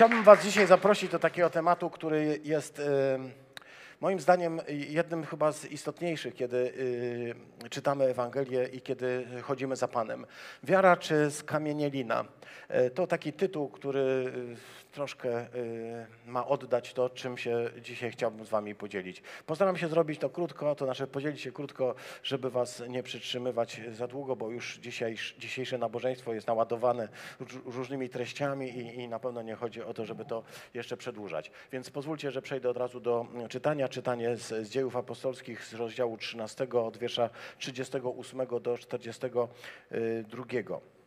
Chciałbym Was dzisiaj zaprosić do takiego tematu, który jest y, moim zdaniem jednym chyba z istotniejszych, kiedy y, czytamy Ewangelię i kiedy chodzimy za Panem. Wiara czy skamienielina? Y, To taki tytuł, który troszkę y, ma oddać to, czym się dzisiaj chciałbym z Wami podzielić. Postaram się zrobić to krótko, to znaczy podzielić się krótko, żeby Was nie przytrzymywać za długo, bo już dzisiaj, dzisiejsze nabożeństwo jest naładowane róż- różnymi treściami i, i na pewno nie chodzi o to, żeby to jeszcze przedłużać. Więc pozwólcie, że przejdę od razu do czytania. Czytanie z, z dziejów apostolskich z rozdziału 13 od wiersza 38 do 42.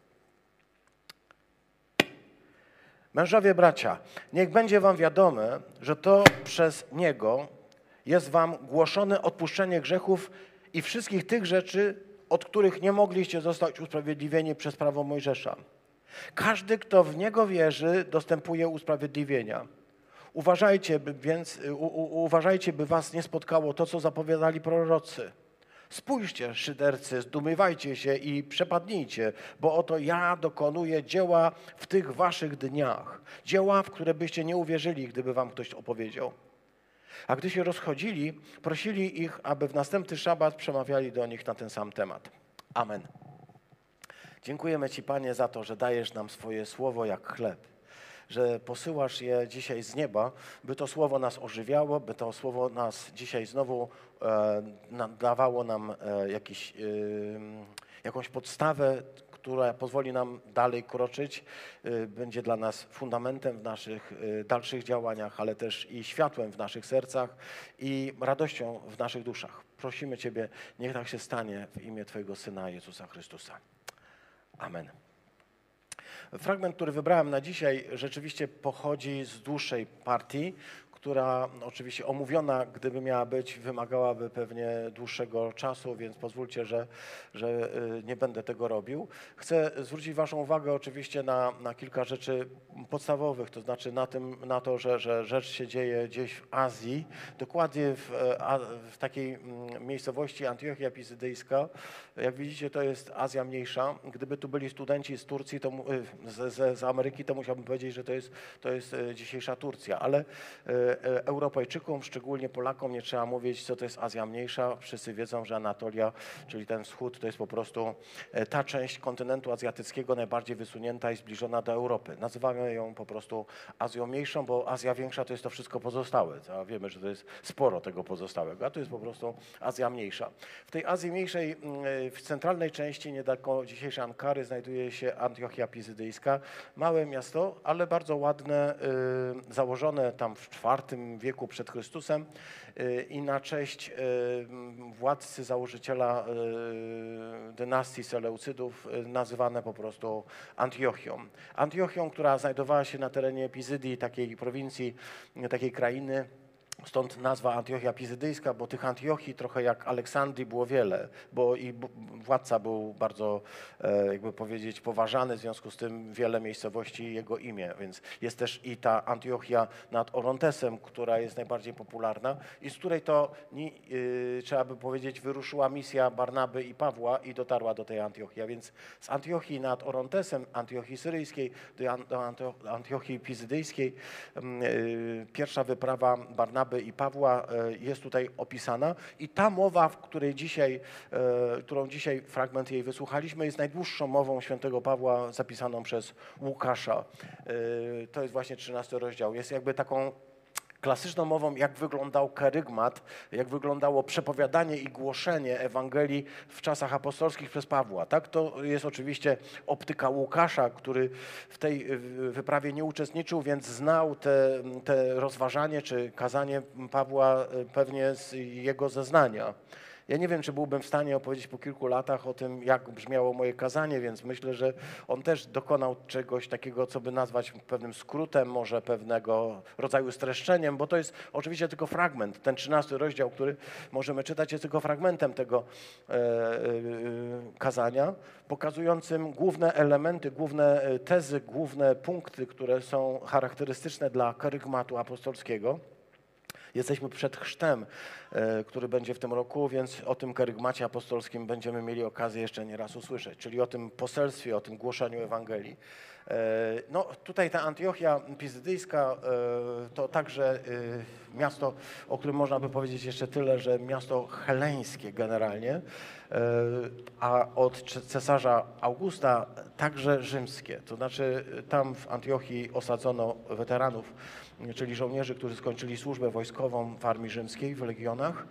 Mężowie bracia, niech będzie wam wiadome, że to przez Niego jest wam głoszone odpuszczenie grzechów i wszystkich tych rzeczy, od których nie mogliście zostać usprawiedliwieni przez prawo Mojżesza. Każdy, kto w Niego wierzy, dostępuje usprawiedliwienia. Uważajcie, by więc, u, u, uważajcie, by was nie spotkało to, co zapowiadali prorocy. Spójrzcie, szydercy, zdumiewajcie się i przepadnijcie, bo oto ja dokonuję dzieła w tych waszych dniach. Dzieła, w które byście nie uwierzyli, gdyby wam ktoś opowiedział. A gdy się rozchodzili, prosili ich, aby w następny szabat przemawiali do nich na ten sam temat. Amen. Dziękujemy Ci, Panie, za to, że dajesz nam swoje słowo jak chleb, że posyłasz je dzisiaj z nieba, by to słowo nas ożywiało, by to słowo nas dzisiaj znowu e, dawało nam e, jakiś, ym, jakąś podstawę, która pozwoli nam dalej kroczyć, y, będzie dla nas fundamentem w naszych y, dalszych działaniach, ale też i światłem w naszych sercach i radością w naszych duszach. Prosimy Ciebie, niech tak się stanie w imię Twojego Syna Jezusa Chrystusa. Amen. Fragment, który wybrałem na dzisiaj, rzeczywiście pochodzi z dłuższej partii, która oczywiście omówiona, gdyby miała być, wymagałaby pewnie dłuższego czasu, więc pozwólcie, że, że y, nie będę tego robił. Chcę zwrócić Waszą uwagę oczywiście na, na kilka rzeczy podstawowych, to znaczy na, tym, na to, że, że rzecz się dzieje gdzieś w Azji, dokładnie w, w takiej mm, miejscowości Antiochia Pizydyjska. Jak widzicie, to jest Azja Mniejsza. Gdyby tu byli studenci z Turcji, to, y, z, z, z Ameryki, to musiałbym powiedzieć, że to jest, to jest e, dzisiejsza Turcja, ale Europejczykom, szczególnie Polakom, nie trzeba mówić, co to jest Azja Mniejsza. Wszyscy wiedzą, że Anatolia, czyli ten wschód, to jest po prostu e, ta część kontynentu azjatyckiego najbardziej wysunięta i zbliżona do Europy. Nazywamy ją po prostu Azją Mniejszą, bo Azja Większa to jest to wszystko pozostałe. A wiemy, że to jest sporo tego pozostałego, a to jest po prostu Azja Mniejsza. W tej Azji Mniejszej, mm, w centralnej części, niedaleko dzisiejszej Ankary, znajduje się Antiochia Pizydyjska. Małe miasto, ale bardzo ładne, założone tam w IV wieku przed Chrystusem y, i na cześć y, władcy, założyciela y, dynastii Seleucydów, nazywane po prostu Antiochią. Antiochią, która znajdowała się na terenie Pizydii, takiej prowincji, takiej krainy, Stąd nazwa Antiochia Pizydyjska, bo tych Antiochii trochę jak Aleksandrii było wiele, bo i władca był bardzo, e, jakby powiedzieć, poważany, w związku z tym wiele miejscowości jego imię, więc jest też i ta Antiochia nad Orontesem, która jest najbardziej popularna i z której to, y, trzeba by powiedzieć, wyruszyła misja Barnaby i Pawła i dotarła do tej Antiochii. A więc z Antiochii nad Orontesem, Antiochii Syryjskiej do, An- do Antio- Antiochii Pizydyjskiej, mm, y, pierwsza wyprawa Barnaby i Pawła y, jest tutaj opisana i ta mowa, w której dzisiaj, y, którą dzisiaj fragment jej wysłuchaliśmy, jest najdłuższą mową świętego Pawła zapisaną przez Łukasza. Y, To jest właśnie 13 rozdział. Jest jakby taką klasyczną mową, jak wyglądał kerygmat, jak wyglądało przepowiadanie i głoszenie Ewangelii w czasach apostolskich przez Pawła. Tak? To jest oczywiście optyka Łukasza, który w tej wyprawie nie uczestniczył, więc znał te, te rozważanie czy kazanie Pawła y, pewnie z jego zeznania. Ja nie wiem, czy byłbym w stanie opowiedzieć po kilku latach o tym, jak brzmiało moje kazanie, więc myślę, że on też dokonał czegoś takiego, co by nazwać pewnym skrótem, może pewnego rodzaju streszczeniem, bo to jest oczywiście tylko fragment. Ten trzynasty rozdział, który możemy czytać, jest tylko fragmentem tego e, e, kazania, pokazującym główne elementy, główne e, tezy, główne punkty, które są charakterystyczne dla karygmatu apostolskiego. Jesteśmy przed chrztem, e, który będzie w tym roku, więc o tym karygmacie apostolskim będziemy mieli okazję jeszcze nie raz usłyszeć, czyli o tym poselstwie, o tym głoszeniu Ewangelii. E, No, tutaj ta Antiochia Pizydyjska e, to także miasto, o którym można by powiedzieć jeszcze tyle, że miasto heleńskie generalnie, a od cesarza Augusta także rzymskie. To znaczy tam w Antiochii osadzono weteranów, czyli żołnierzy, którzy skończyli służbę wojskową w armii rzymskiej, w legionach.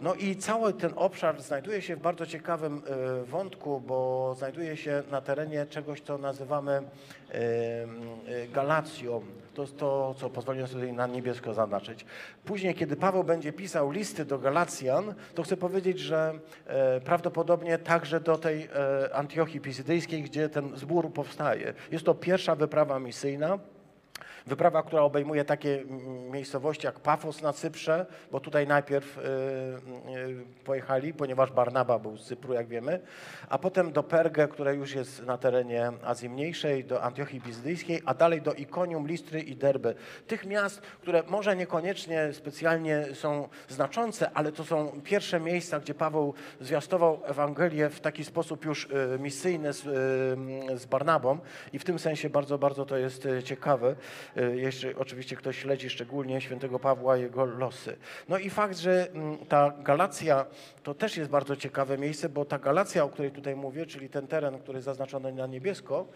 No i cały ten obszar znajduje się w bardzo ciekawym e, wątku, bo znajduje się na terenie czegoś, co nazywamy e, e, Galacją. To jest to, co pozwoliłem sobie na niebiesko zaznaczyć. Później, kiedy Paweł będzie pisał listy do Galacjan, to chcę powiedzieć, że prawdopodobnie także do tej Antiochii Pisydyjskiej, gdzie ten zbór powstaje. Jest to pierwsza wyprawa misyjna. Wyprawa, która obejmuje takie miejscowości jak Pafos na Cyprze, bo tutaj najpierw y, y, pojechali, ponieważ Barnaba był z Cypru, jak wiemy, a potem do Pergę, która już jest na terenie Azji Mniejszej, do Antiochii Pizydyjskiej, a dalej do Ikonium, Listry i Derby. Tych miast, które może niekoniecznie specjalnie są znaczące, ale to są pierwsze miejsca, gdzie Paweł zwiastował Ewangelię w taki sposób już y, misyjny z, z Barnabą i w tym sensie bardzo, bardzo to jest ciekawe. Y, Jeśli oczywiście ktoś śledzi szczególnie świętego Pawła, jego losy. No i fakt, że mm, ta Galacja to też jest bardzo ciekawe miejsce, bo ta Galacja, o której tutaj mówię, czyli ten teren, który jest zaznaczony na niebiesko,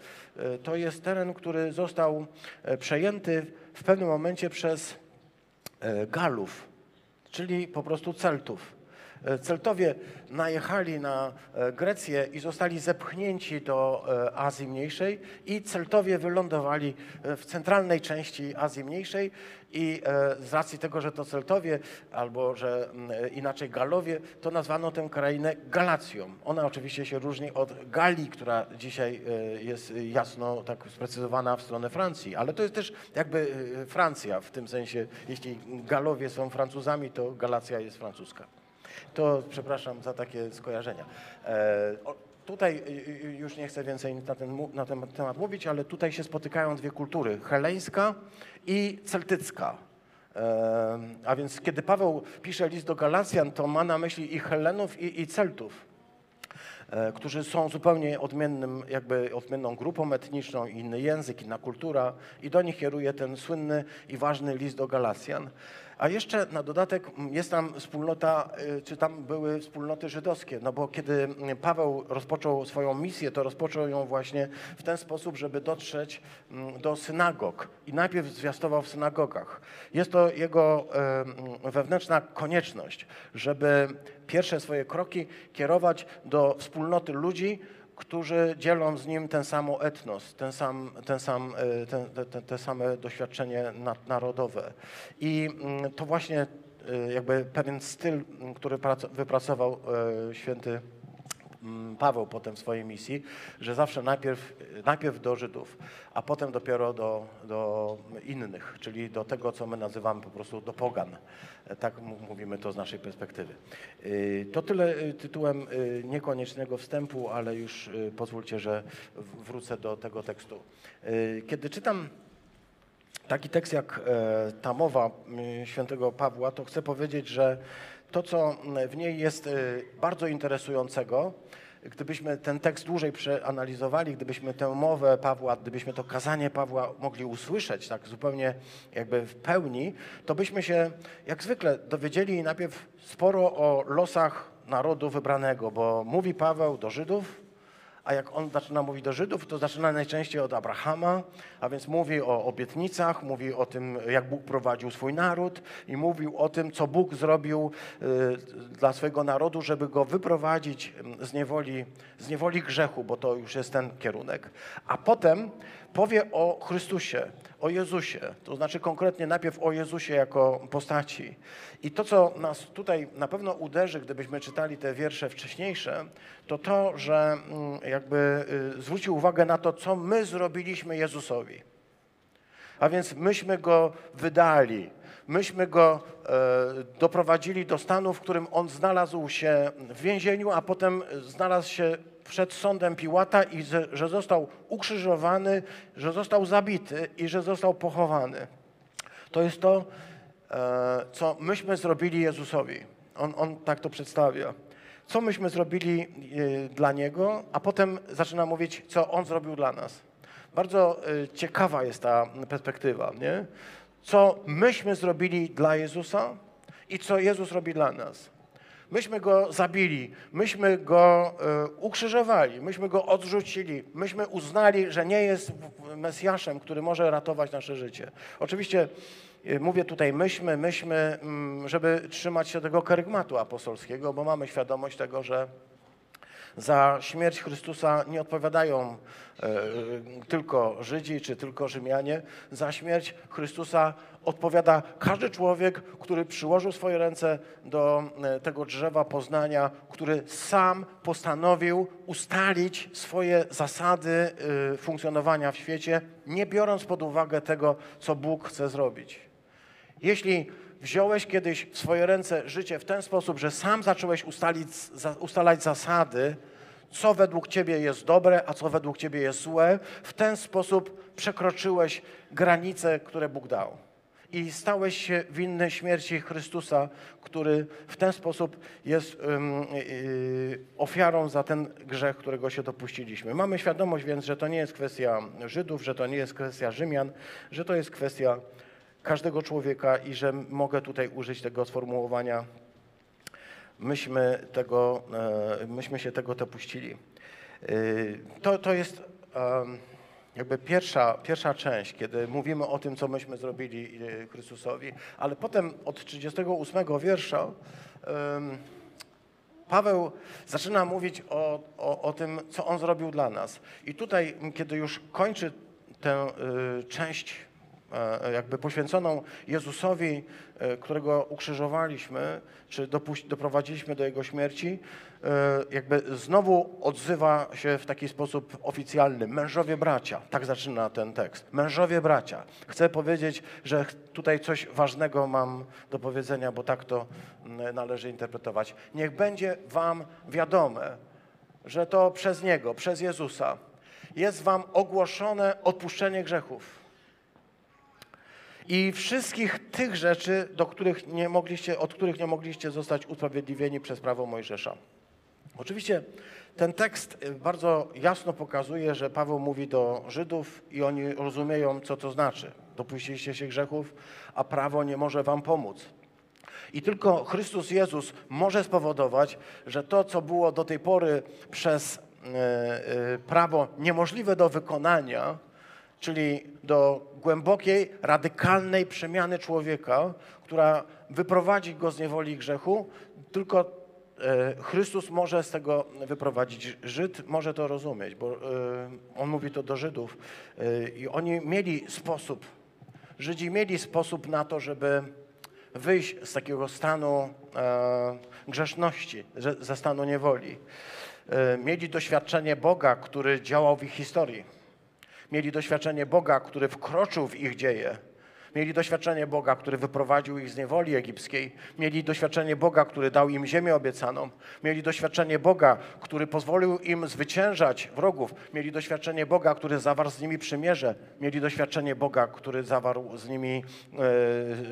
y, to jest teren, który został e, przejęty w pewnym momencie przez e, Galów, czyli po prostu Celtów. E, Celtowie najechali na e, Grecję i zostali zepchnięci do e, Azji Mniejszej i Celtowie wylądowali w centralnej części Azji Mniejszej i z racji tego, że to Celtowie albo że inaczej Galowie, to nazwano tę krainę Galacją. Ona oczywiście się różni od Galii, która dzisiaj jest jasno tak sprecyzowana w stronę Francji, ale to jest też jakby Francja w tym sensie, jeśli Galowie są Francuzami, to Galacja jest francuska. To przepraszam za takie skojarzenia. E, o, tutaj y, y, już nie chcę więcej na ten, na ten temat mówić, ale tutaj się spotykają dwie kultury, heleńska i celtycka. E, a więc kiedy Paweł pisze list do Galacjan, to ma na myśli i Helenów, i, i Celtów e, którzy są zupełnie odmiennym, jakby odmienną grupą etniczną, inny język, inna kultura i do nich kieruje ten słynny i ważny list do Galacjan. A jeszcze na dodatek mm, jest tam wspólnota, y, czy tam były wspólnoty żydowskie, no bo kiedy mm, Paweł rozpoczął swoją misję, to rozpoczął ją właśnie w ten sposób, żeby dotrzeć mm, do synagog i najpierw zwiastował w synagogach. Jest to jego wewnętrzna konieczność, żeby pierwsze swoje kroki kierować do wspólnoty ludzi, którzy dzielą z nim ten sam etnos, ten sam, ten sam, e, ten, te, te, same doświadczenie na- narodowe. I mm, to właśnie e, jakby pewien styl, m, który prac- wypracował e, święty mm, Paweł potem w swojej misji, że zawsze najpierw, najpierw do Żydów, a potem dopiero do, do innych, czyli do tego, co my nazywamy po prostu do pogan. E, Tak mówimy to z naszej perspektywy. Y, To tyle y, tytułem y, niekoniecznego wstępu, ale już pozwólcie, że wrócę do tego tekstu. Kiedy czytam taki tekst jak e, ta mowa świętego Pawła, to chcę powiedzieć, że to, co w niej jest y, bardzo interesującego, gdybyśmy ten tekst dłużej przeanalizowali, gdybyśmy tę mowę Pawła, gdybyśmy to kazanie Pawła mogli usłyszeć tak zupełnie jakby w pełni, to byśmy się jak zwykle dowiedzieli najpierw sporo o losach narodu wybranego, bo mówi Paweł do Żydów, a jak on zaczyna mówić do Żydów, to zaczyna najczęściej od Abrahama, a więc mówi o obietnicach, mówi o tym, jak Bóg prowadził swój naród i mówił o tym, co Bóg zrobił y, dla swojego narodu, żeby go wyprowadzić mm, z niewoli, z niewoli grzechu, bo to już jest ten kierunek. A potem powie o Chrystusie, o Jezusie, to znaczy konkretnie najpierw o Jezusie jako postaci. I to, co nas tutaj na pewno uderzy, gdybyśmy czytali te wiersze wcześniejsze, to to, że mm, jakby y, zwrócił uwagę na to, co my zrobiliśmy Jezusowi. A więc myśmy go wydali, myśmy go e, doprowadzili do stanu, w którym on znalazł się w więzieniu, a potem znalazł się przed sądem Piłata i że, został ukrzyżowany, że został zabity i że został pochowany. To jest to, e, co myśmy zrobili Jezusowi. On, on tak to przedstawia. Co myśmy zrobili e, dla Niego, a potem zaczyna mówić, co On zrobił dla nas. bardzo y, ciekawa jest ta perspektywa, nie? Co myśmy zrobili dla Jezusa i co Jezus robi dla nas. Myśmy go zabili, myśmy go y, ukrzyżowali, myśmy go odrzucili, myśmy uznali, że nie jest Mesjaszem, który może ratować nasze życie. Oczywiście y, mówię tutaj myśmy, myśmy, mm, żeby trzymać się tego kerygmatu apostolskiego, bo mamy świadomość tego, że za śmierć Chrystusa nie odpowiadają e, tylko Żydzi czy tylko Rzymianie. Za śmierć Chrystusa odpowiada każdy człowiek, który przyłożył swoje ręce do e, tego drzewa poznania, który sam postanowił ustalić swoje zasady e, funkcjonowania w świecie, nie biorąc pod uwagę tego, co Bóg chce zrobić. Jeśli wziąłeś kiedyś w swoje ręce życie w ten sposób, że sam zacząłeś ustalić, ustalać zasady, co według Ciebie jest dobre, a co według Ciebie jest złe, w ten sposób przekroczyłeś granice, które Bóg dał. I stałeś się winny śmierci Chrystusa, który w ten sposób jest yy, ofiarą za ten grzech, którego się dopuściliśmy. Mamy świadomość więc, że to nie jest kwestia Żydów, że to nie jest kwestia Rzymian, że to jest kwestia każdego człowieka i że mogę tutaj użyć tego sformułowania myśmy, tego, e, myśmy się tego dopuścili. E, to, to jest jakby pierwsza, pierwsza część, kiedy mówimy o tym, co myśmy zrobili e, Chrystusowi, ale potem od 38 wiersza Paweł zaczyna mówić o, o, o tym, co on zrobił dla nas. I tutaj, kiedy już kończy tę część jakby poświęconą Jezusowi, e, którego ukrzyżowaliśmy, czy doprowadziliśmy do Jego śmierci, e, jakby znowu odzywa się w taki sposób oficjalny. Mężowie bracia, tak zaczyna ten tekst. Mężowie bracia. Chcę powiedzieć, że tutaj coś ważnego mam do powiedzenia, bo tak to należy interpretować. Niech będzie wam wiadome, że to przez Niego, przez Jezusa jest wam ogłoszone odpuszczenie grzechów i wszystkich tych rzeczy, do których nie mogliście, od których nie mogliście zostać usprawiedliwieni przez prawo Mojżesza. Oczywiście ten tekst y, bardzo jasno pokazuje, że Paweł mówi do Żydów i oni rozumieją, co to znaczy. Dopuściliście się grzechów, a prawo nie może wam pomóc. I tylko Chrystus Jezus może spowodować, że to, co było do tej pory przez y, y, prawo niemożliwe do wykonania, czyli do głębokiej, radykalnej przemiany człowieka, która wyprowadzi go z niewoli grzechu, tylko e, Chrystus może z tego wyprowadzić. Żyd może to rozumieć, bo e, on mówi to do Żydów e, i oni mieli sposób, Żydzi mieli sposób na to, żeby wyjść z takiego stanu grzeszności, ze stanu niewoli. Mieli doświadczenie Boga, który działał w ich historii Mieli doświadczenie Boga, który wkroczył w ich dzieje. Mieli doświadczenie Boga, który wyprowadził ich z niewoli egipskiej. Mieli doświadczenie Boga, który dał im ziemię obiecaną. Mieli doświadczenie Boga, który pozwolił im zwyciężać wrogów. Mieli doświadczenie Boga, który zawarł z nimi przymierze. Mieli doświadczenie Boga, który zawarł z nimi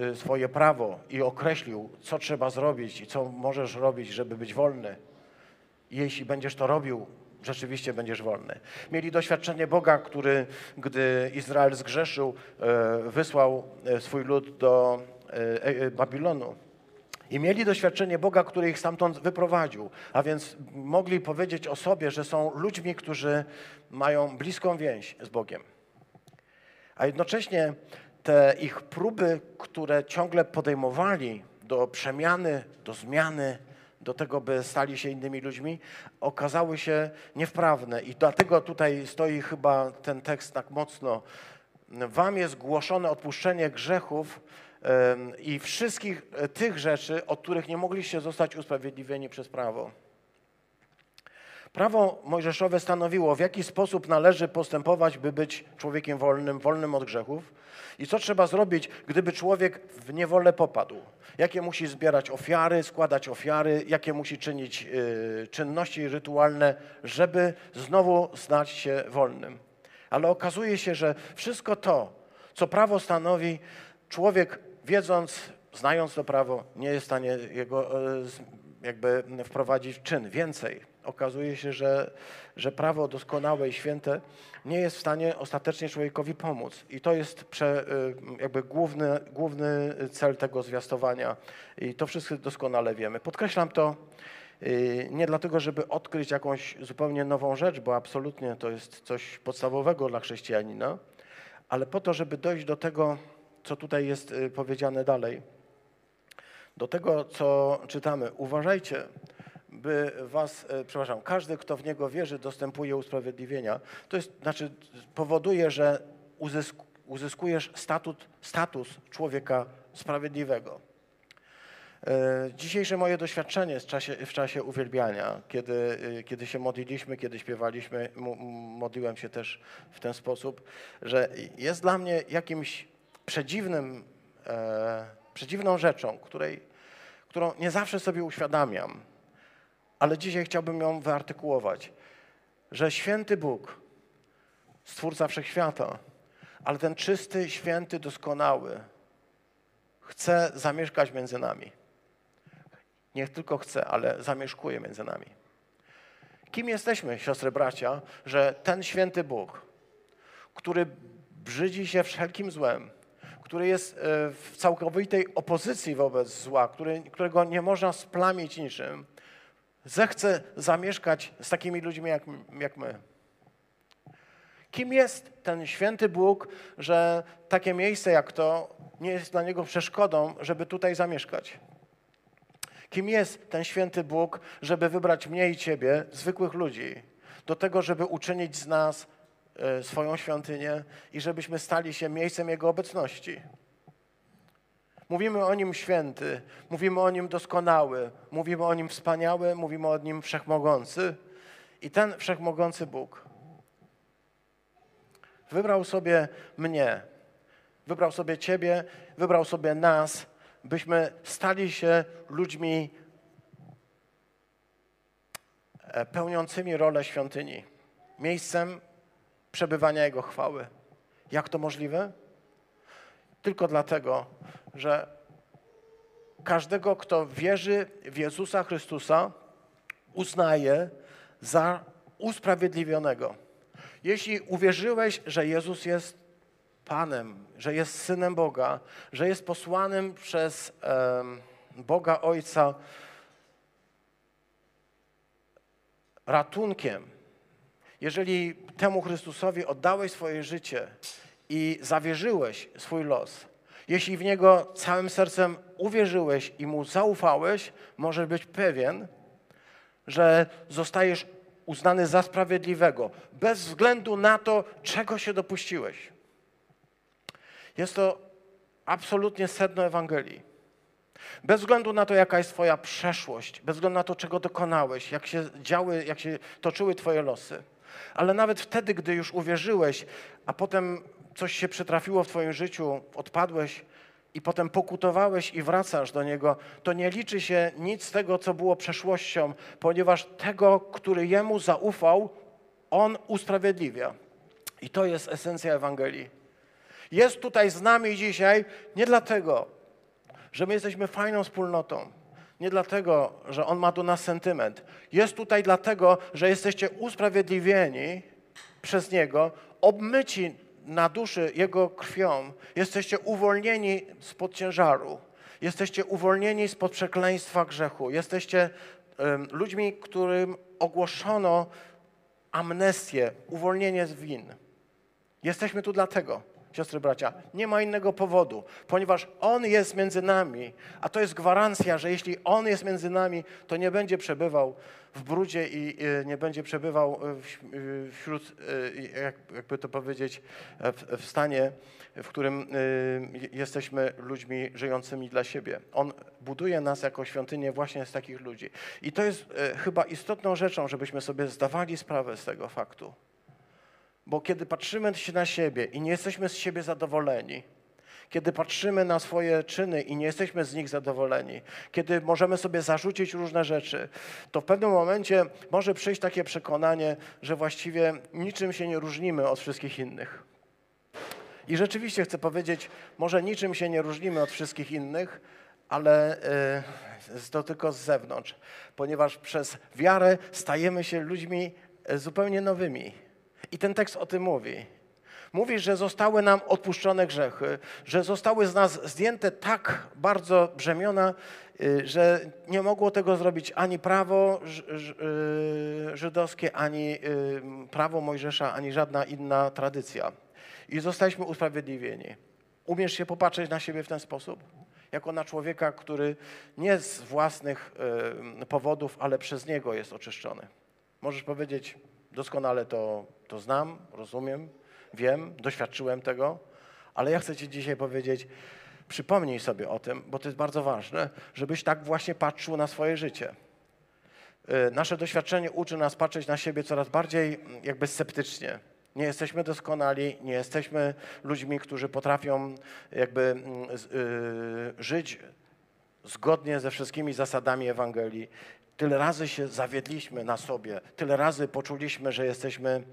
e, e swoje prawo i określił, co trzeba zrobić i co możesz robić, żeby być wolny. Jeśli będziesz to robił, rzeczywiście będziesz wolny. Mieli doświadczenie Boga, który, gdy Izrael zgrzeszył, e, wysłał e, swój lud do e, Babilonu. I mieli doświadczenie Boga, który ich stamtąd wyprowadził. A więc mogli powiedzieć o sobie, że są ludźmi, którzy mają bliską więź z Bogiem. A jednocześnie te ich próby, które ciągle podejmowali do przemiany, do zmiany, do tego, by stali się innymi ludźmi, okazały się niewprawne. I dlatego tutaj stoi chyba ten tekst tak mocno. Wam jest głoszone odpuszczenie grzechów i wszystkich e, tych rzeczy, od których nie mogliście zostać usprawiedliwieni przez prawo. Prawo mojżeszowe stanowiło, w jaki sposób należy postępować, by być człowiekiem wolnym, wolnym od grzechów i co trzeba zrobić, gdyby człowiek w niewolę popadł. Jakie musi zbierać ofiary, składać ofiary, jakie musi czynić y, czynności rytualne, żeby znowu stać się wolnym. Ale okazuje się, że wszystko to, co prawo stanowi, człowiek wiedząc, znając to prawo, nie jest w stanie jego y, jakby wprowadzić w czyn. Więcej okazuje się, że, że prawo doskonałe i święte nie jest w stanie ostatecznie człowiekowi pomóc. I to jest prze, y, jakby główny, główny cel tego zwiastowania. I to wszyscy doskonale wiemy. Podkreślam to y, nie dlatego, żeby odkryć jakąś zupełnie nową rzecz, bo absolutnie to jest coś podstawowego dla chrześcijanina, ale po to, żeby dojść do tego, co tutaj jest y, powiedziane dalej. Do tego, co czytamy. Uważajcie, by was, e, przepraszam, każdy, kto w niego wierzy, dostępuje usprawiedliwienia. To jest, znaczy, powoduje, że uzysk, uzyskujesz statut, status człowieka sprawiedliwego. E, dzisiejsze moje doświadczenie w czasie, w czasie uwielbiania, kiedy, e, kiedy się modliliśmy, kiedy śpiewaliśmy, modliłem się też w ten sposób, że jest dla mnie jakimś przedziwnym, e, przedziwną rzeczą, której, którą nie zawsze sobie uświadamiam ale dzisiaj chciałbym ją wyartykułować, że święty Bóg, Stwórca Wszechświata, ale ten czysty, święty, doskonały, chce zamieszkać między nami. Nie tylko chce, ale zamieszkuje między nami. Kim jesteśmy, siostry bracia, że ten święty Bóg, który brzydzi się wszelkim złem, który jest e, w całkowitej opozycji wobec zła, który, którego nie można splamić niczym, zechce zamieszkać z takimi ludźmi jak, jak my. Kim jest ten święty Bóg, że takie miejsce jak to nie jest dla niego przeszkodą, żeby tutaj zamieszkać? Kim jest ten święty Bóg, żeby wybrać mnie i ciebie, zwykłych ludzi, do tego, żeby uczynić z nas e, swoją świątynię i żebyśmy stali się miejscem Jego obecności? Mówimy o Nim święty, mówimy o Nim doskonały, mówimy o Nim wspaniały, mówimy o Nim wszechmogący. I ten wszechmogący Bóg wybrał sobie mnie, wybrał sobie Ciebie, wybrał sobie nas, byśmy stali się ludźmi e, pełniącymi rolę świątyni, miejscem przebywania Jego chwały. Jak to możliwe? Tylko dlatego, że każdego, kto wierzy w Jezusa Chrystusa, uznaje za usprawiedliwionego. Jeśli uwierzyłeś, że Jezus jest Panem, że jest Synem Boga, że jest posłanym przez Boga Ojca ratunkiem, jeżeli temu Chrystusowi oddałeś swoje życie i zawierzyłeś swój los, jeśli w Niego całym sercem uwierzyłeś i Mu zaufałeś, możesz być pewien, że zostajesz uznany za sprawiedliwego, bez względu na to, czego się dopuściłeś. Jest to absolutnie sedno Ewangelii. Bez względu na to, jaka jest Twoja przeszłość, bez względu na to, czego dokonałeś, jak się działy, jak się toczyły Twoje losy. Ale nawet wtedy, gdy już uwierzyłeś, a potem coś się przytrafiło w Twoim życiu, odpadłeś i potem pokutowałeś i wracasz do Niego, to nie liczy się nic z tego, co było przeszłością, ponieważ tego, który Jemu zaufał, On usprawiedliwia. I to jest esencja Ewangelii. Jest tutaj z nami dzisiaj nie dlatego, że my jesteśmy fajną wspólnotą, nie dlatego, że On ma do nas sentyment. Jest tutaj dlatego, że jesteście usprawiedliwieni przez Niego, obmyci na duszy Jego krwią, jesteście uwolnieni spod ciężaru, jesteście uwolnieni spod przekleństwa grzechu, jesteście ludźmi, którym ogłoszono amnestię, uwolnienie z win. Jesteśmy tu dlatego siostry bracia, nie ma innego powodu, ponieważ On jest między nami, a to jest gwarancja, że jeśli On jest między nami, to nie będzie przebywał w brudzie i nie będzie przebywał wśród, jakby to powiedzieć, w stanie, w którym jesteśmy ludźmi żyjącymi dla siebie. On buduje nas jako świątynię właśnie z takich ludzi. I to jest e, chyba istotną rzeczą, żebyśmy sobie zdawali sprawę z tego faktu. Bo kiedy patrzymy się na siebie i nie jesteśmy z siebie zadowoleni, kiedy patrzymy na swoje czyny i nie jesteśmy z nich zadowoleni, kiedy możemy sobie zarzucić różne rzeczy, to w pewnym momencie może przyjść takie przekonanie, że właściwie niczym się nie różnimy od wszystkich innych. I rzeczywiście chcę powiedzieć, może niczym się nie różnimy od wszystkich innych, ale e, to tylko z zewnątrz, ponieważ przez wiarę stajemy się ludźmi e, zupełnie nowymi. I ten tekst o tym mówi. Mówi, że zostały nam odpuszczone grzechy, że zostały z nas zdjęte tak bardzo brzemiona, y, że nie mogło tego zrobić ani prawo y, żydowskie, ani y, prawo Mojżesza, ani żadna inna tradycja. I zostaliśmy usprawiedliwieni. Umiesz się popatrzeć na siebie w ten sposób? Jako na człowieka, który nie z własnych powodów, ale przez niego jest oczyszczony. Możesz powiedzieć, doskonale to, to znam, rozumiem, wiem, doświadczyłem tego, ale ja chcę Ci dzisiaj powiedzieć, przypomnij sobie o tym, bo to jest bardzo ważne, żebyś tak właśnie patrzył na swoje życie. Y, nasze doświadczenie uczy nas patrzeć na siebie coraz bardziej mm, jakby sceptycznie. Nie jesteśmy doskonali, nie jesteśmy ludźmi, którzy potrafią jakby mm, y, żyć zgodnie ze wszystkimi zasadami Ewangelii. Tyle razy się zawiedliśmy na sobie, tyle razy poczuliśmy, że jesteśmy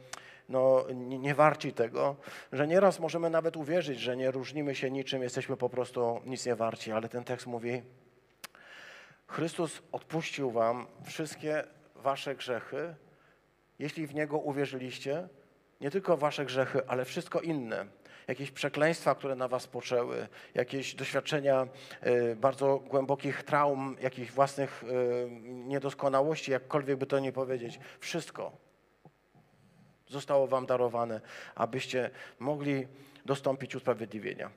no, nie warci tego, że nieraz możemy nawet uwierzyć, że nie różnimy się niczym, jesteśmy po prostu nic nie warci, ale ten tekst mówi, Chrystus odpuścił wam wszystkie wasze grzechy, jeśli w Niego uwierzyliście, nie tylko wasze grzechy, ale wszystko inne. Jakieś przekleństwa, które na was poczęły, jakieś doświadczenia y, bardzo głębokich traum, jakichś własnych y, niedoskonałości, jakkolwiek by to nie powiedzieć. Wszystko zostało wam darowane, abyście mogli dostąpić usprawiedliwienia.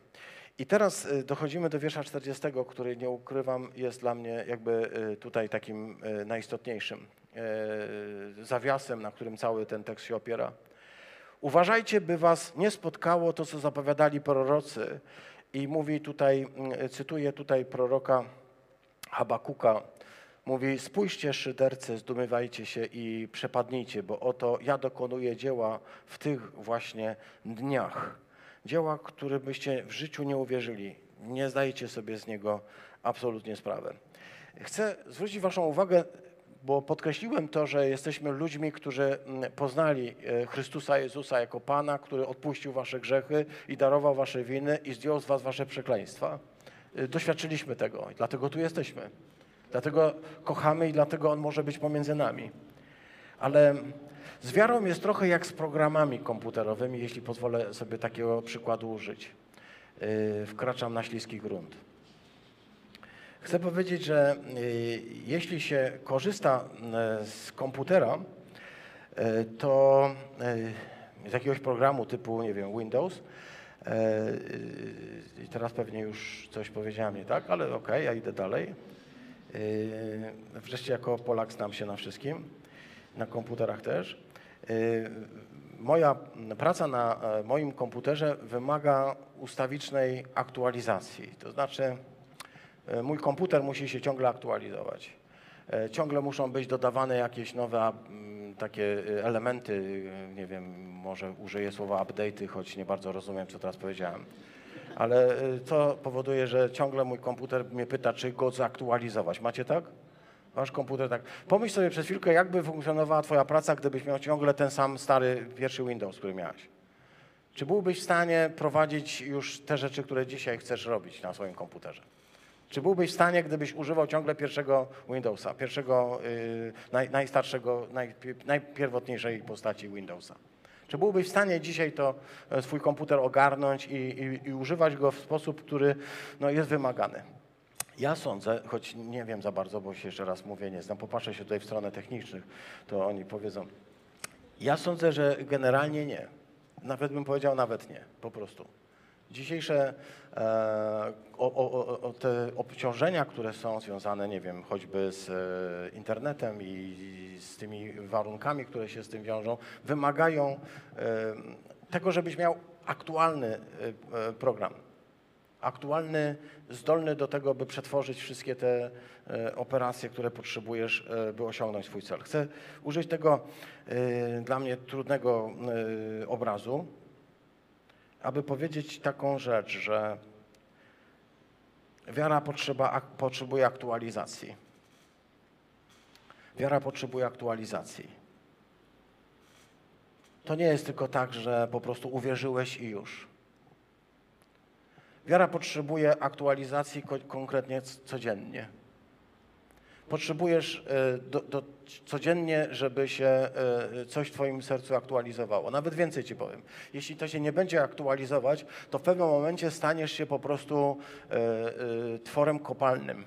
I teraz y, dochodzimy do wiersza 40, który nie ukrywam, jest dla mnie jakby y, tutaj takim y, najistotniejszym zawiasem, na którym cały ten tekst się opiera. Uważajcie, by was nie spotkało to, co zapowiadali prorocy. I mówi tutaj, cytuję tutaj proroka Habakuka, Mówi, spójrzcie szydercy, zdumiewajcie się i przepadnijcie, bo oto ja dokonuję dzieła w tych właśnie dniach. Dzieła, które byście w życiu nie uwierzyli. Nie zdajecie sobie z niego absolutnie sprawy. Chcę zwrócić waszą uwagę, bo podkreśliłem to, że jesteśmy ludźmi, którzy mm, poznali e, Chrystusa Jezusa jako Pana, który odpuścił wasze grzechy i darował wasze winy i zdjął z was wasze przekleństwa. E, doświadczyliśmy tego dlatego tu jesteśmy. Dlatego kochamy i dlatego On może być pomiędzy nami. Ale z wiarą jest trochę jak z programami komputerowymi, jeśli pozwolę sobie takiego przykładu użyć. Yy, wkraczam na śliski grunt. Chcę powiedzieć, że yy, jeśli się korzysta yy, z komputera, to z jakiegoś programu typu, nie wiem, Windows, i teraz pewnie już coś powiedziałem nie tak, ale okej, okay, ja idę dalej. Yy, wreszcie jako Polak znam się na wszystkim, na komputerach też. Yy, moja praca na e, moim komputerze wymaga ustawicznej aktualizacji. To znaczy, e, mój komputer musi się ciągle aktualizować. E, ciągle muszą być dodawane jakieś nowe takie elementy, nie wiem, może użyję słowa update'y, choć nie bardzo rozumiem, co teraz powiedziałem ale to y, powoduje, że ciągle mój komputer mnie pyta, czy go zaktualizować. Macie tak? Wasz komputer tak. Pomyśl sobie przez chwilkę, jakby funkcjonowała twoja praca, gdybyś miał ciągle ten sam stary pierwszy Windows, który miałeś. Czy byłbyś w stanie prowadzić już te rzeczy, które dzisiaj chcesz robić na swoim komputerze? Czy byłbyś w stanie, gdybyś używał ciągle pierwszego Windowsa, pierwszego, yy, naj, najstarszego, naj, najpierwotniejszej postaci Windowsa? Czy byłbyś w stanie dzisiaj to e, swój komputer ogarnąć i, i, i używać go w sposób, który no, jest wymagany? Ja sądzę, choć nie wiem za bardzo, bo się jeszcze raz mówię, nie znam, popatrzę się tutaj w stronę technicznych, to oni powiedzą. Ja sądzę, że generalnie nie. Nawet bym powiedział, nawet nie, po prostu. Dzisiejsze e, o, o, o, te obciążenia, które są związane, nie wiem, choćby z e, internetem i z tymi warunkami, które się z tym wiążą, wymagają e, tego, żebyś miał aktualny e, e, program. Aktualny, zdolny do tego, by przetworzyć wszystkie te e, operacje, które potrzebujesz, by osiągnąć swój cel. Chcę użyć tego dla mnie trudnego obrazu aby powiedzieć taką rzecz, że wiara potrzeba, potrzebuje aktualizacji. Wiara potrzebuje aktualizacji. To nie jest tylko tak, że po prostu uwierzyłeś i już. Wiara potrzebuje aktualizacji ko- konkretnie codziennie. Potrzebujesz e, do, do, codziennie, żeby się e, coś w Twoim sercu aktualizowało. Nawet więcej Ci powiem. Jeśli to się nie będzie aktualizować, to w pewnym momencie staniesz się po prostu e, tworem kopalnym,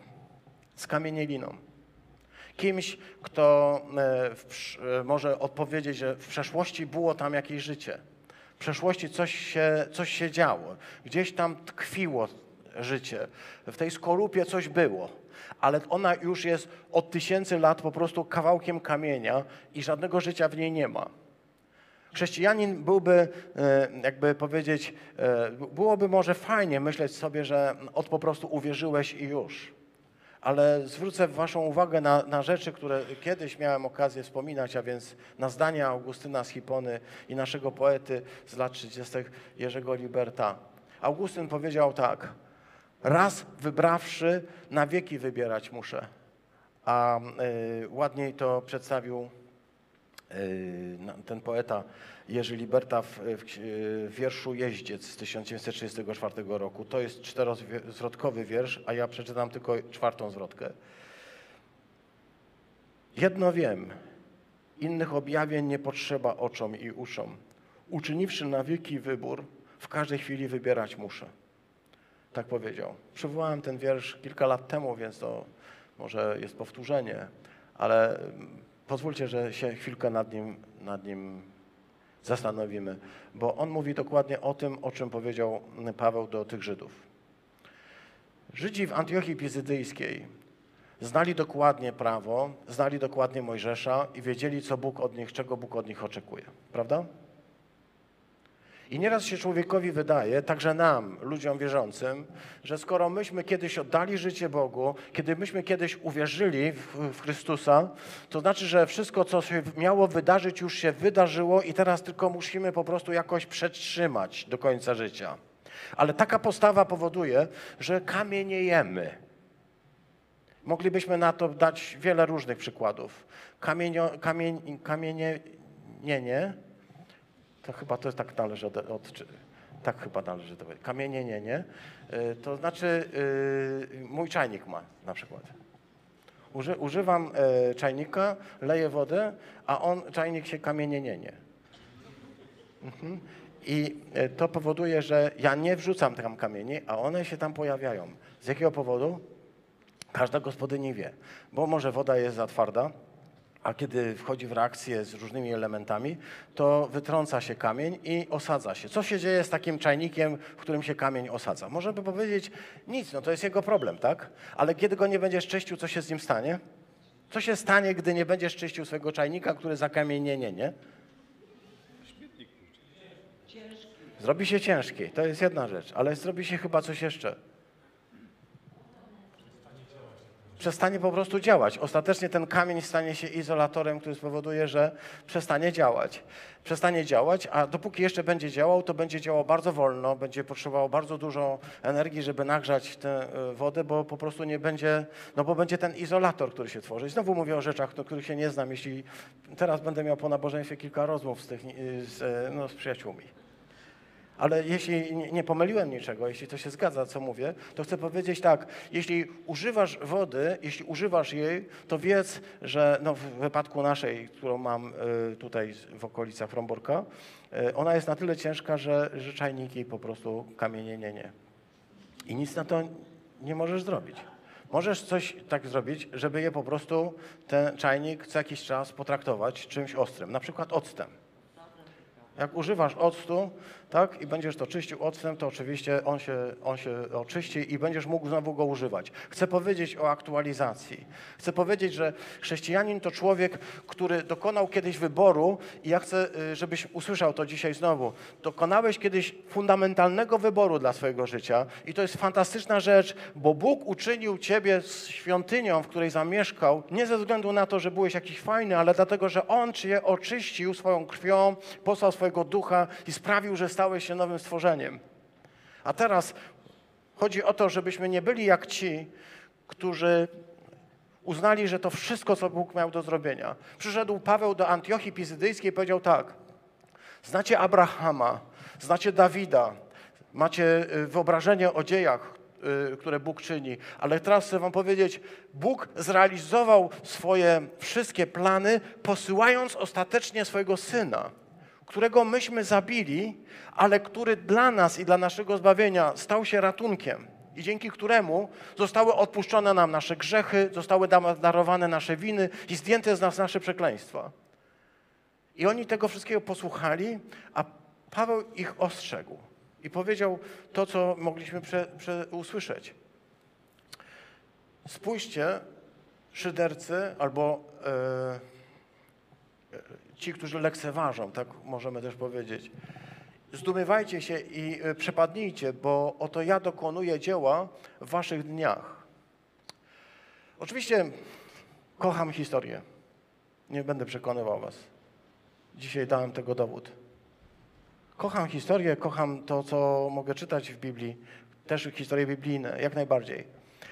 skamienieliną. Kimś, kto w, może odpowiedzieć, że w przeszłości było tam jakieś życie. W przeszłości coś się, coś się działo. Gdzieś tam tkwiło życie. W tej skorupie coś było. Ale ona już jest od tysięcy lat po prostu kawałkiem kamienia i żadnego życia w niej nie ma. Chrześcijanin byłby, e, jakby powiedzieć, e, byłoby może fajnie myśleć sobie, że od po prostu uwierzyłeś i już. Ale zwrócę Waszą uwagę na, na rzeczy, które kiedyś miałem okazję wspominać, a więc na zdania Augustyna z Hipony i naszego poety z lat 30. Jerzego Liberta. Augustyn powiedział tak: Raz wybrawszy, na wieki wybierać muszę. A y, ładniej to przedstawił y, ten poeta Jerzy Liberta w, w wierszu Jeździec z 1934 roku. To jest czterozwrotkowy wiersz, a ja przeczytam tylko czwartą zwrotkę. Jedno wiem, innych objawień nie potrzeba oczom i uszom. Uczyniwszy na wieki wybór, w każdej chwili wybierać muszę. Tak powiedział. Przywołałem ten wiersz kilka lat temu, więc to może jest powtórzenie, ale mm, pozwólcie, że się chwilkę nad nim, nad nim zastanowimy, bo on mówi dokładnie o tym, o czym powiedział Paweł do tych Żydów. Żydzi w Antiochii Pizydyjskiej znali dokładnie prawo, znali dokładnie Mojżesza i wiedzieli, co Bóg od nich, czego Bóg od nich oczekuje. Prawda? I nieraz się człowiekowi wydaje, także nam, ludziom wierzącym, że skoro myśmy kiedyś oddali życie Bogu, kiedy myśmy kiedyś uwierzyli w, w Chrystusa, to znaczy, że wszystko, co się miało wydarzyć, już się wydarzyło i teraz tylko musimy po prostu jakoś przetrzymać do końca życia. Ale taka postawa powoduje, że kamieniejemy. Moglibyśmy na to dać wiele różnych przykładów. Kamienio, kamień, kamienie, nie, nie. To chyba to tak należy od, od tak chyba należy to powiedzieć. Kamienie, nie, nie. Y, To znaczy y, mój czajnik ma na przykład. Uży, używam e, czajnika, leję wodę, a on, czajnik się kamienie, nie, nie. Mhm. I e, to powoduje, że ja nie wrzucam tam kamieni, a one się tam pojawiają. Z jakiego powodu? Każda gospodyni wie, bo może woda jest za twarda, a kiedy wchodzi w reakcję z różnymi elementami, to wytrąca się kamień i osadza się. Co się dzieje z takim czajnikiem, w którym się kamień osadza? Można by powiedzieć, nic, no to jest jego problem, tak? Ale kiedy go nie będziesz czyścił, co się z nim stanie? Co się stanie, gdy nie będziesz czyścił swojego czajnika, który zakamienie, nie, nie? Zrobi się ciężki, to jest jedna rzecz, ale zrobi się chyba coś jeszcze. Przestanie po prostu działać. Ostatecznie ten kamień stanie się izolatorem, który spowoduje, że przestanie działać. Przestanie działać, a dopóki jeszcze będzie działał, to będzie działał bardzo wolno, będzie potrzebował bardzo dużo energii, żeby nagrzać tę y, wodę, bo po prostu nie będzie, no bo będzie ten izolator, który się tworzy. Znowu mówię o rzeczach, do których się nie znam. Jeśli teraz będę miał po nabożeństwie kilka rozmów z, tych, y, z, y, no, z przyjaciółmi. Ale jeśli nie- pomyliłem niczego, jeśli to się zgadza, co mówię, to chcę powiedzieć tak, jeśli używasz wody, jeśli używasz jej, to wiedz, że no w wypadku naszej, którą mam y, tutaj w okolicach Fromborka, y, ona jest na tyle ciężka, że, że czajnik jej po prostu kamienie nie, nie. I nic na to nie możesz zrobić. Możesz coś tak zrobić, żeby je po prostu, ten czajnik co jakiś czas potraktować czymś ostrym, na przykład octem. Jak używasz octu, tak, i będziesz to czyścił octem, to oczywiście on się, on się oczyści i będziesz mógł znowu go używać. Chcę powiedzieć o aktualizacji. Chcę powiedzieć, że chrześcijanin to człowiek, który dokonał kiedyś wyboru i ja chcę, y, żebyś usłyszał to dzisiaj znowu. Dokonałeś kiedyś fundamentalnego wyboru dla swojego życia i to jest fantastyczna rzecz, bo Bóg uczynił ciebie świątynią, w której zamieszkał, nie ze względu na to, że byłeś jakiś fajny, ale dlatego, że On cię oczyścił swoją krwią, posłał swojego ducha i sprawił, że stałeś się nowym stworzeniem. A teraz chodzi o to, żebyśmy nie byli jak ci, którzy uznali, że to wszystko, co Bóg miał do zrobienia. Przyszedł Paweł do Antiochii Pizydyjskiej i powiedział tak. Znacie Abrahama, znacie Dawida, macie y, wyobrażenie o dziejach, y, które Bóg czyni, ale teraz chcę Wam powiedzieć, Bóg zrealizował swoje wszystkie plany, posyłając ostatecznie swojego Syna, którego myśmy zabili, ale który dla nas i dla naszego zbawienia stał się ratunkiem i dzięki któremu zostały odpuszczone nam nasze grzechy, zostały darowane nasze winy i zdjęte z nas nasze przekleństwa. I oni tego wszystkiego posłuchali, a Paweł ich ostrzegł i powiedział to, co mogliśmy prze, prze usłyszeć. Spójrzcie, szydercy albo e, ci, którzy lekceważą, tak możemy też powiedzieć. Zdumiewajcie się i e, przepadnijcie, bo oto ja dokonuję dzieła w waszych dniach. Oczywiście kocham historię. Nie będę przekonywał was. Dzisiaj dałem tego dowód. Kocham historię, kocham to, co mogę czytać w Biblii, też historie biblijne, jak najbardziej.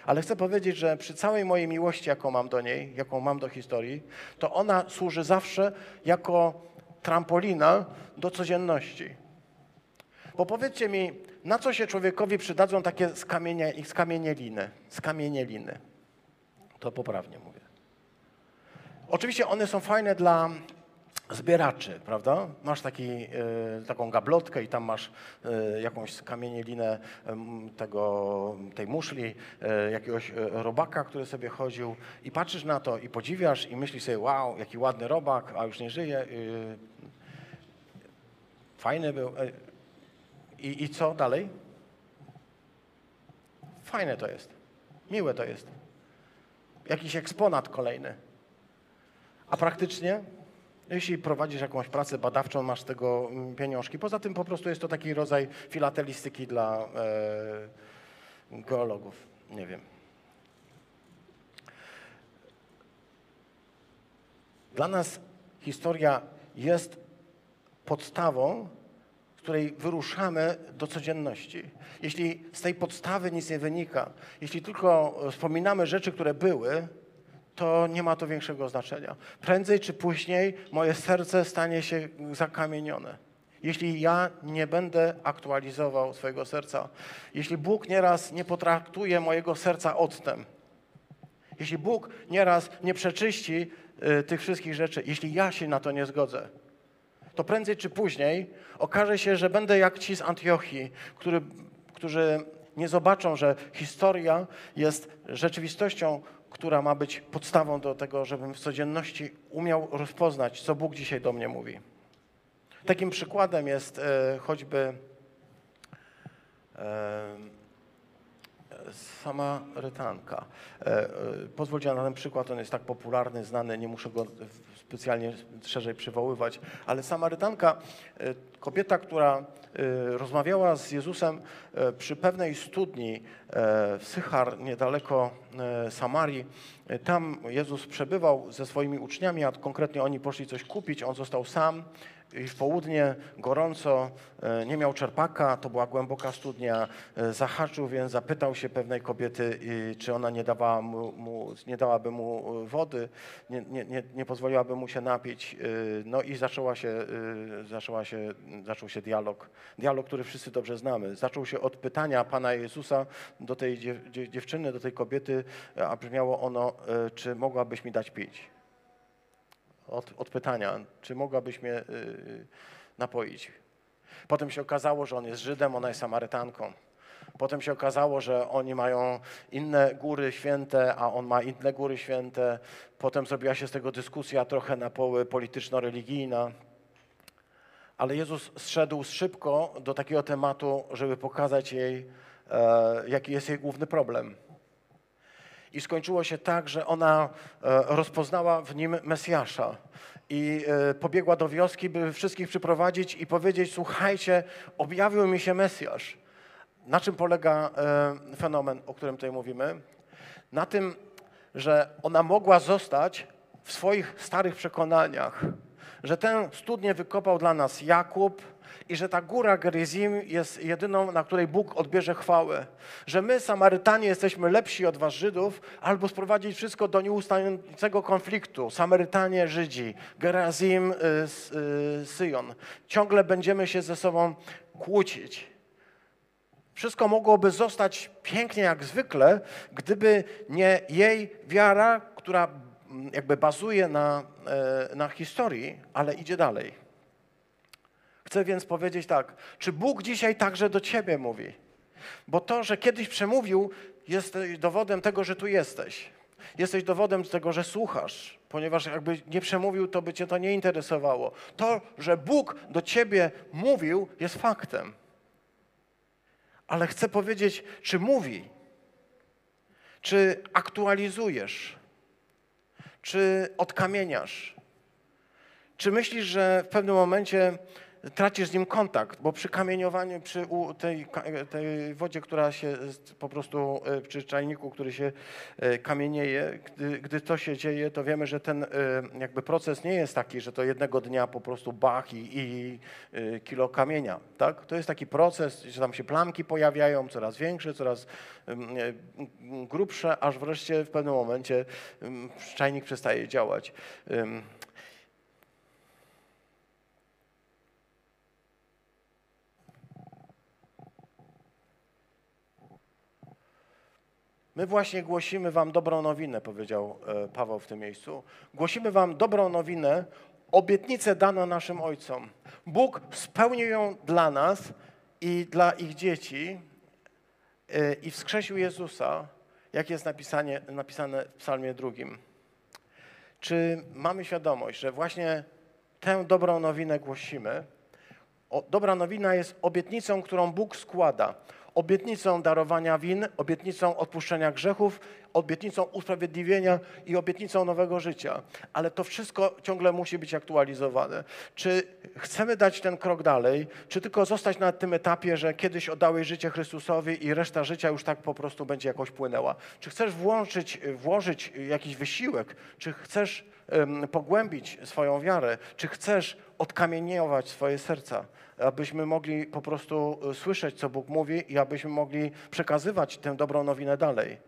Ale chcę powiedzieć, że przy całej mojej miłości, jaką mam do niej, jaką mam do historii, to ona służy zawsze jako trampolina do codzienności. Bo powiedzcie mi, na co się człowiekowi przydadzą takie skamienie, skamienieliny? Skamienieliny. To poprawnie mówię. Oczywiście one są fajne dla zbieraczy, prawda? Masz taki, y, taką gablotkę i tam masz y, jakąś skamienielinę y, tego, tej muszli, jakiegoś robaka, który sobie chodził i patrzysz na to i podziwiasz i myślisz sobie, wow, jaki ładny robak, a już nie żyje. Fajny był. I, I co dalej? Fajne to jest. Miłe to jest. Jakiś eksponat kolejny. A praktycznie jeśli prowadzisz jakąś pracę badawczą, masz tego mm, pieniążki. Poza tym po prostu jest to taki rodzaj filatelistyki dla e, geologów. Nie wiem. Dla nas historia jest podstawą, z której wyruszamy do codzienności. Jeśli z tej podstawy nic nie wynika, jeśli tylko wspominamy rzeczy, które były, to nie ma to większego znaczenia. Prędzej czy później moje serce stanie się zakamienione. Jeśli ja nie będę aktualizował swojego serca, jeśli Bóg nieraz nie potraktuje mojego serca octem, jeśli Bóg nieraz nie przeczyści y, tych wszystkich rzeczy, jeśli ja się na to nie zgodzę, to prędzej czy później okaże się, że będę jak ci z Antiochii, który, którzy nie zobaczą, że historia jest rzeczywistością, która ma być podstawą do tego, żebym w codzienności umiał rozpoznać, co Bóg dzisiaj do mnie mówi. Takim przykładem jest e, choćby e, Samarytanka. E, e, pozwólcie na ten przykład, on jest tak popularny, znany, nie muszę go specjalnie szerzej przywoływać, ale Samarytanka, e, kobieta, która rozmawiała z Jezusem przy pewnej studni w Sychar, niedaleko Samarii. Tam Jezus przebywał ze swoimi uczniami, a konkretnie oni poszli coś kupić, on został sam i w południe gorąco, e, nie miał czerpaka, to była głęboka studnia, e, zahaczył, więc zapytał się pewnej kobiety, czy ona nie, dawała mu, mu nie dałaby mu wody, nie, nie, nie, pozwoliłaby mu się napić. E, no i zaczęła się, zaczęła się, zaczął się dialog, dialog, który wszyscy dobrze znamy. Zaczął się od pytania Pana Jezusa do tej dziewczyny, do tej kobiety, a brzmiało ono, czy mogłabyś mi dać pić od, od pytania, czy mogłabyś mnie y, napoić. Potem się okazało, że on jest Żydem, ona jest Samarytanką. Potem się okazało, że oni mają inne góry święte, a on ma inne góry święte. Potem zrobiła się z tego dyskusja trochę na poły polityczno-religijna. Ale Jezus zszedł szybko do takiego tematu, żeby pokazać jej, e, jaki jest jej główny problem i skończyło się tak, że ona e, rozpoznała w nim Mesjasza i e, pobiegła do wioski, by wszystkich przyprowadzić i powiedzieć: Słuchajcie, objawił mi się Mesjasz. Na czym polega e, fenomen, o którym tutaj mówimy? Na tym, że ona mogła zostać w swoich starych przekonaniach, że tę studnię wykopał dla nas Jakub, i że ta góra Gerizim jest jedyną, na której Bóg odbierze chwałę. Że my, Samarytanie, jesteśmy lepsi od was Żydów, albo sprowadzić wszystko do nieustającego konfliktu. Samarytanie, Żydzi, Gerazim, y, y, Syjon. Syjon. Ciągle będziemy się ze sobą kłócić. Wszystko mogłoby zostać pięknie jak zwykle, gdyby nie jej wiara, która mm, jakby bazuje na, e, na historii, ale idzie dalej. Chcę więc powiedzieć tak, czy Bóg dzisiaj także do ciebie mówi? Bo to, że kiedyś przemówił, jest dowodem tego, że tu jesteś. Jesteś dowodem tego, że słuchasz, ponieważ jakby nie przemówił, to by cię to nie interesowało. To, że Bóg do ciebie mówił, jest faktem. Ale chcę powiedzieć, czy mówi, czy aktualizujesz, czy odkamieniasz, czy myślisz, że w pewnym momencie tracisz z nim kontakt, bo przy kamieniowaniu, przy tej, tej wodzie, która się po prostu, e, przy czajniku, który się e, kamienieje, gdy, gdy to się dzieje, to wiemy, że ten e, jakby proces nie jest taki, że to jednego dnia po prostu bach i, i kilo kamienia, tak? To jest taki proces, że tam się plamki pojawiają, coraz większe, coraz grubsze, aż wreszcie w pewnym momencie czajnik przestaje działać. My właśnie głosimy Wam dobrą nowinę, powiedział e, Paweł w tym miejscu. Głosimy Wam dobrą nowinę, obietnicę dano naszym ojcom. Bóg spełnił ją dla nas i dla ich dzieci e, i wskrzesił Jezusa, jak jest napisane, napisane w psalmie drugim. Czy mamy świadomość, że właśnie tę dobrą nowinę głosimy? O, dobra nowina jest obietnicą, którą Bóg składa obietnicą darowania win, obietnicą odpuszczenia grzechów, obietnicą usprawiedliwienia i obietnicą nowego życia. Ale to wszystko ciągle musi być aktualizowane. Czy chcemy dać ten krok dalej, czy tylko zostać na tym etapie, że kiedyś oddałeś życie Chrystusowi i reszta życia już tak po prostu będzie jakoś płynęła? Czy chcesz włączyć, włożyć jakiś wysiłek? Czy chcesz um, pogłębić swoją wiarę? Czy chcesz odkamieniować swoje serca? Abyśmy mogli po prostu e, słyszeć, co Bóg mówi i abyśmy mogli przekazywać tę dobrą nowinę dalej.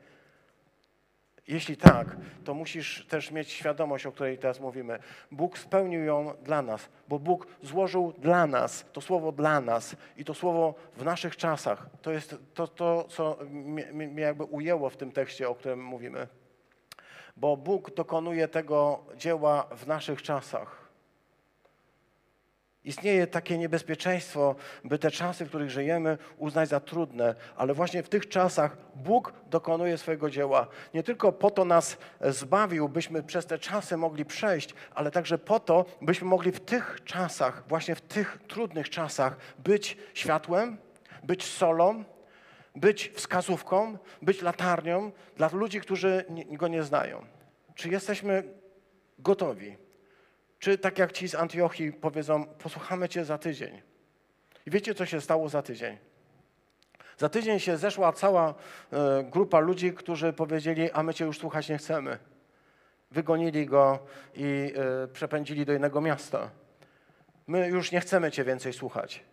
Jeśli tak, to musisz też mieć świadomość, o której teraz mówimy. Bóg spełnił ją dla nas, bo Bóg złożył dla nas to słowo dla nas i to słowo w naszych czasach. To jest to, to co mnie, mnie jakby ujęło w tym tekście, o którym mówimy. Bo Bóg dokonuje tego dzieła w naszych czasach. Istnieje takie niebezpieczeństwo, by te czasy, w których żyjemy, uznać za trudne, ale właśnie w tych czasach Bóg dokonuje swojego dzieła. Nie tylko po to nas zbawił, byśmy przez te czasy mogli przejść, ale także po to, byśmy mogli w tych czasach, właśnie w tych trudnych czasach, być światłem, być solą, być wskazówką, być latarnią dla ludzi, którzy go nie znają. Czy jesteśmy gotowi? Czy tak jak ci z Antiochii powiedzą, posłuchamy cię za tydzień. I wiecie, co się stało za tydzień? Za tydzień się zeszła cała e, grupa ludzi, którzy powiedzieli, a my cię już słuchać nie chcemy. Wygonili go i e, przepędzili do innego miasta. My już nie chcemy cię więcej słuchać.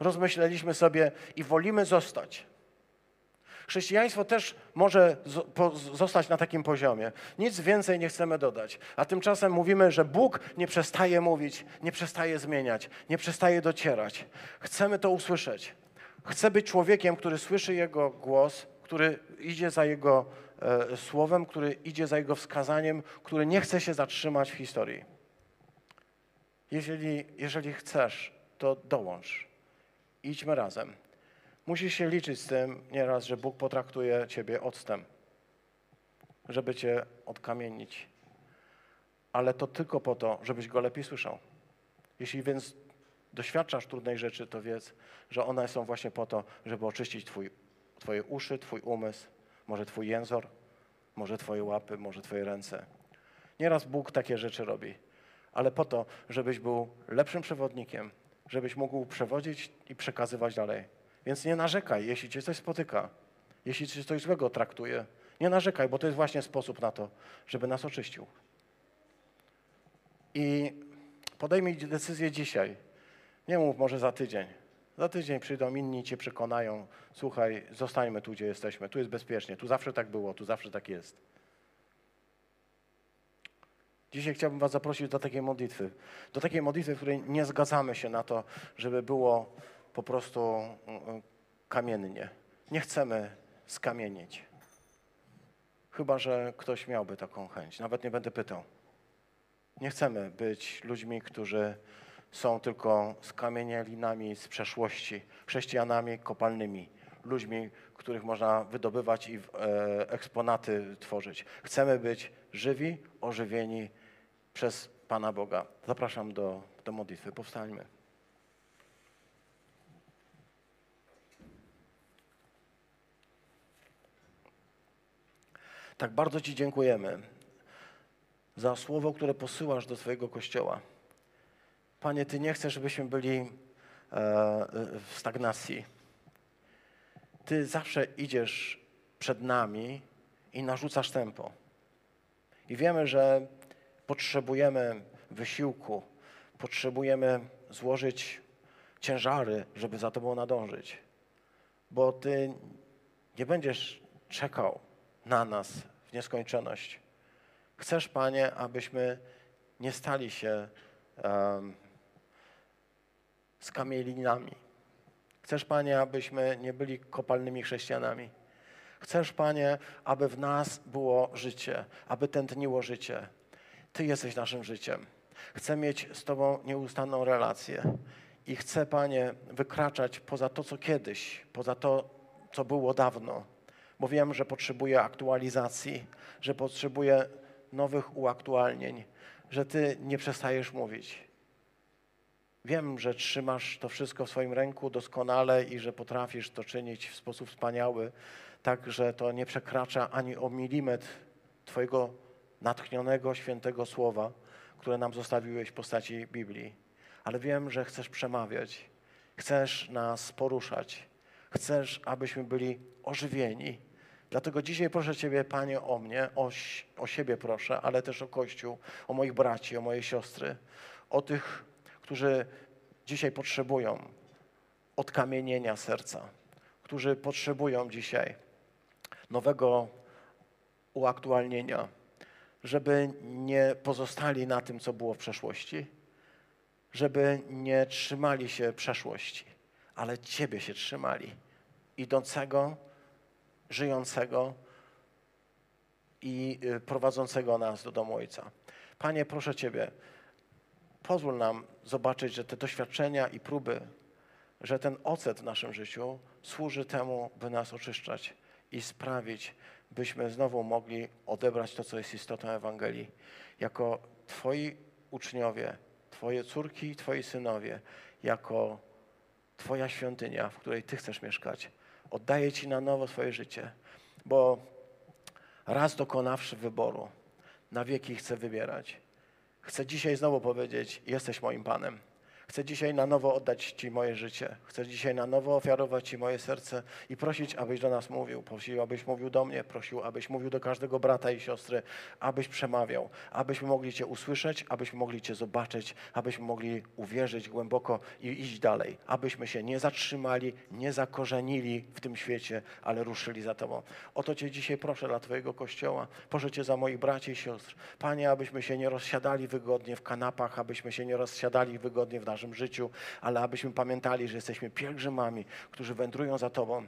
Rozmyśleliśmy sobie i wolimy zostać. Chrześcijaństwo też może zostać na takim poziomie. Nic więcej nie chcemy dodać. A tymczasem mówimy, że Bóg nie przestaje mówić, nie przestaje zmieniać, nie przestaje docierać. Chcemy to usłyszeć. Chcę być człowiekiem, który słyszy Jego głos, który idzie za Jego e, słowem, który idzie za Jego wskazaniem, który nie chce się zatrzymać w historii. Jeżeli, jeżeli chcesz, to dołącz. Idźmy razem. Musisz się liczyć z tym nieraz, że Bóg potraktuje ciebie octem, żeby cię odkamienić. Ale to tylko po to, żebyś go lepiej słyszał. Jeśli więc doświadczasz trudnej rzeczy, to wiedz, że one są właśnie po to, żeby oczyścić twój, twoje uszy, twój umysł, może twój jęzor, może twoje łapy, może twoje ręce. Nieraz Bóg takie rzeczy robi, ale po to, żebyś był lepszym przewodnikiem, żebyś mógł przewodzić i przekazywać dalej. Więc nie narzekaj, jeśli cię coś spotyka, jeśli cię coś złego traktuje. Nie narzekaj, bo to jest właśnie sposób na to, żeby nas oczyścił. I podejmij decyzję dzisiaj. Nie mów może za tydzień. Za tydzień przyjdą inni cię przekonają. Słuchaj, zostańmy tu, gdzie jesteśmy. Tu jest bezpiecznie. Tu zawsze tak było. Tu zawsze tak jest. Dzisiaj chciałbym Was zaprosić do takiej modlitwy. Do takiej modlitwy, w której nie zgadzamy się na to, żeby było po prostu mm, kamiennie. Nie chcemy skamienić. Chyba, że ktoś miałby taką chęć. Nawet nie będę pytał. Nie chcemy być ludźmi, którzy są tylko skamienialinami z przeszłości, chrześcijanami kopalnymi, ludźmi, których można wydobywać i e, eksponaty tworzyć. Chcemy być żywi, ożywieni przez Pana Boga. Zapraszam do, do modlitwy. Powstańmy. Tak bardzo Ci dziękujemy za słowo, które posyłasz do Twojego kościoła. Panie, Ty nie chcesz, żebyśmy byli e, w stagnacji. Ty zawsze idziesz przed nami i narzucasz tempo. I wiemy, że potrzebujemy wysiłku, potrzebujemy złożyć ciężary, żeby za Tobą nadążyć. Bo Ty nie będziesz czekał na nas w nieskończoność. Chcesz, Panie, abyśmy nie stali się um, skamielinami. Chcesz, Panie, abyśmy nie byli kopalnymi chrześcijanami. Chcesz, Panie, aby w nas było życie, aby tętniło życie. Ty jesteś naszym życiem. Chcę mieć z Tobą nieustanną relację i chcę, Panie, wykraczać poza to, co kiedyś, poza to, co było dawno, bo wiem, że potrzebuję aktualizacji, że potrzebuję nowych uaktualnień, że Ty nie przestajesz mówić. Wiem, że trzymasz to wszystko w swoim ręku doskonale i że potrafisz to czynić w sposób wspaniały, tak że to nie przekracza ani o milimetr Twojego natchnionego, świętego słowa, które nam zostawiłeś w postaci Biblii. Ale wiem, że chcesz przemawiać, chcesz nas poruszać, chcesz, abyśmy byli ożywieni. Dlatego dzisiaj proszę Ciebie, Panie, o mnie, o, o siebie proszę, ale też o Kościół, o moich braci, o moje siostry, o tych, którzy dzisiaj potrzebują odkamienienia serca, którzy potrzebują dzisiaj nowego uaktualnienia, żeby nie pozostali na tym, co było w przeszłości, żeby nie trzymali się przeszłości, ale Ciebie się trzymali, idącego, żyjącego i y, prowadzącego nas do domu Ojca. Panie, proszę Ciebie, pozwól nam zobaczyć, że te doświadczenia i próby, że ten ocet w naszym życiu służy temu, by nas oczyszczać i sprawić, byśmy znowu mogli odebrać to, co jest istotą Ewangelii. Jako Twoi uczniowie, Twoje córki, Twoi synowie, jako Twoja świątynia, w której Ty chcesz mieszkać. Oddaję Ci na nowo swoje życie, bo raz dokonawszy wyboru, na wieki chcę wybierać. Chcę dzisiaj znowu powiedzieć: Jesteś moim Panem. Chcę dzisiaj na nowo oddać Ci moje życie. Chcę dzisiaj na nowo ofiarować Ci moje serce i prosić, abyś do nas mówił. Prosił, abyś mówił do mnie, prosił, abyś mówił do każdego brata i siostry, abyś przemawiał, abyśmy mogli Cię usłyszeć, abyśmy mogli Cię zobaczyć, abyśmy mogli uwierzyć głęboko i iść dalej. Abyśmy się nie zatrzymali, nie zakorzenili w tym świecie, ale ruszyli za Tobą. O to Cię dzisiaj proszę dla Twojego Kościoła. Proszę Cię za moich braci i siostr. Panie, abyśmy się nie rozsiadali wygodnie w kanapach, abyśmy się nie rozsiadali wygodnie w naszym życiu, ale abyśmy pamiętali, że jesteśmy pielgrzymami, którzy wędrują za Tobą.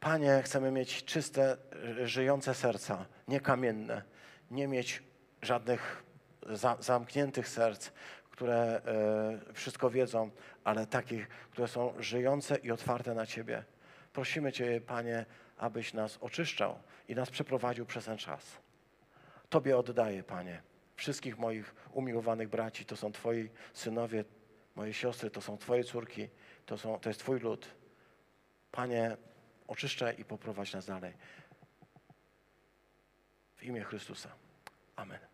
Panie, chcemy mieć czyste, żyjące serca, nie kamienne, nie mieć żadnych za, zamkniętych serc, które e, wszystko wiedzą, ale takich, które są żyjące i otwarte na Ciebie. Prosimy Cię, Panie, abyś nas oczyszczał i nas przeprowadził przez ten czas. Tobie oddaję, Panie, wszystkich moich umiłowanych braci. To są Twoi synowie, moje siostry, to są Twoje córki, to, są, to jest Twój lud. Panie, oczyszczaj i poprowadź nas dalej. W imię Chrystusa. Amen.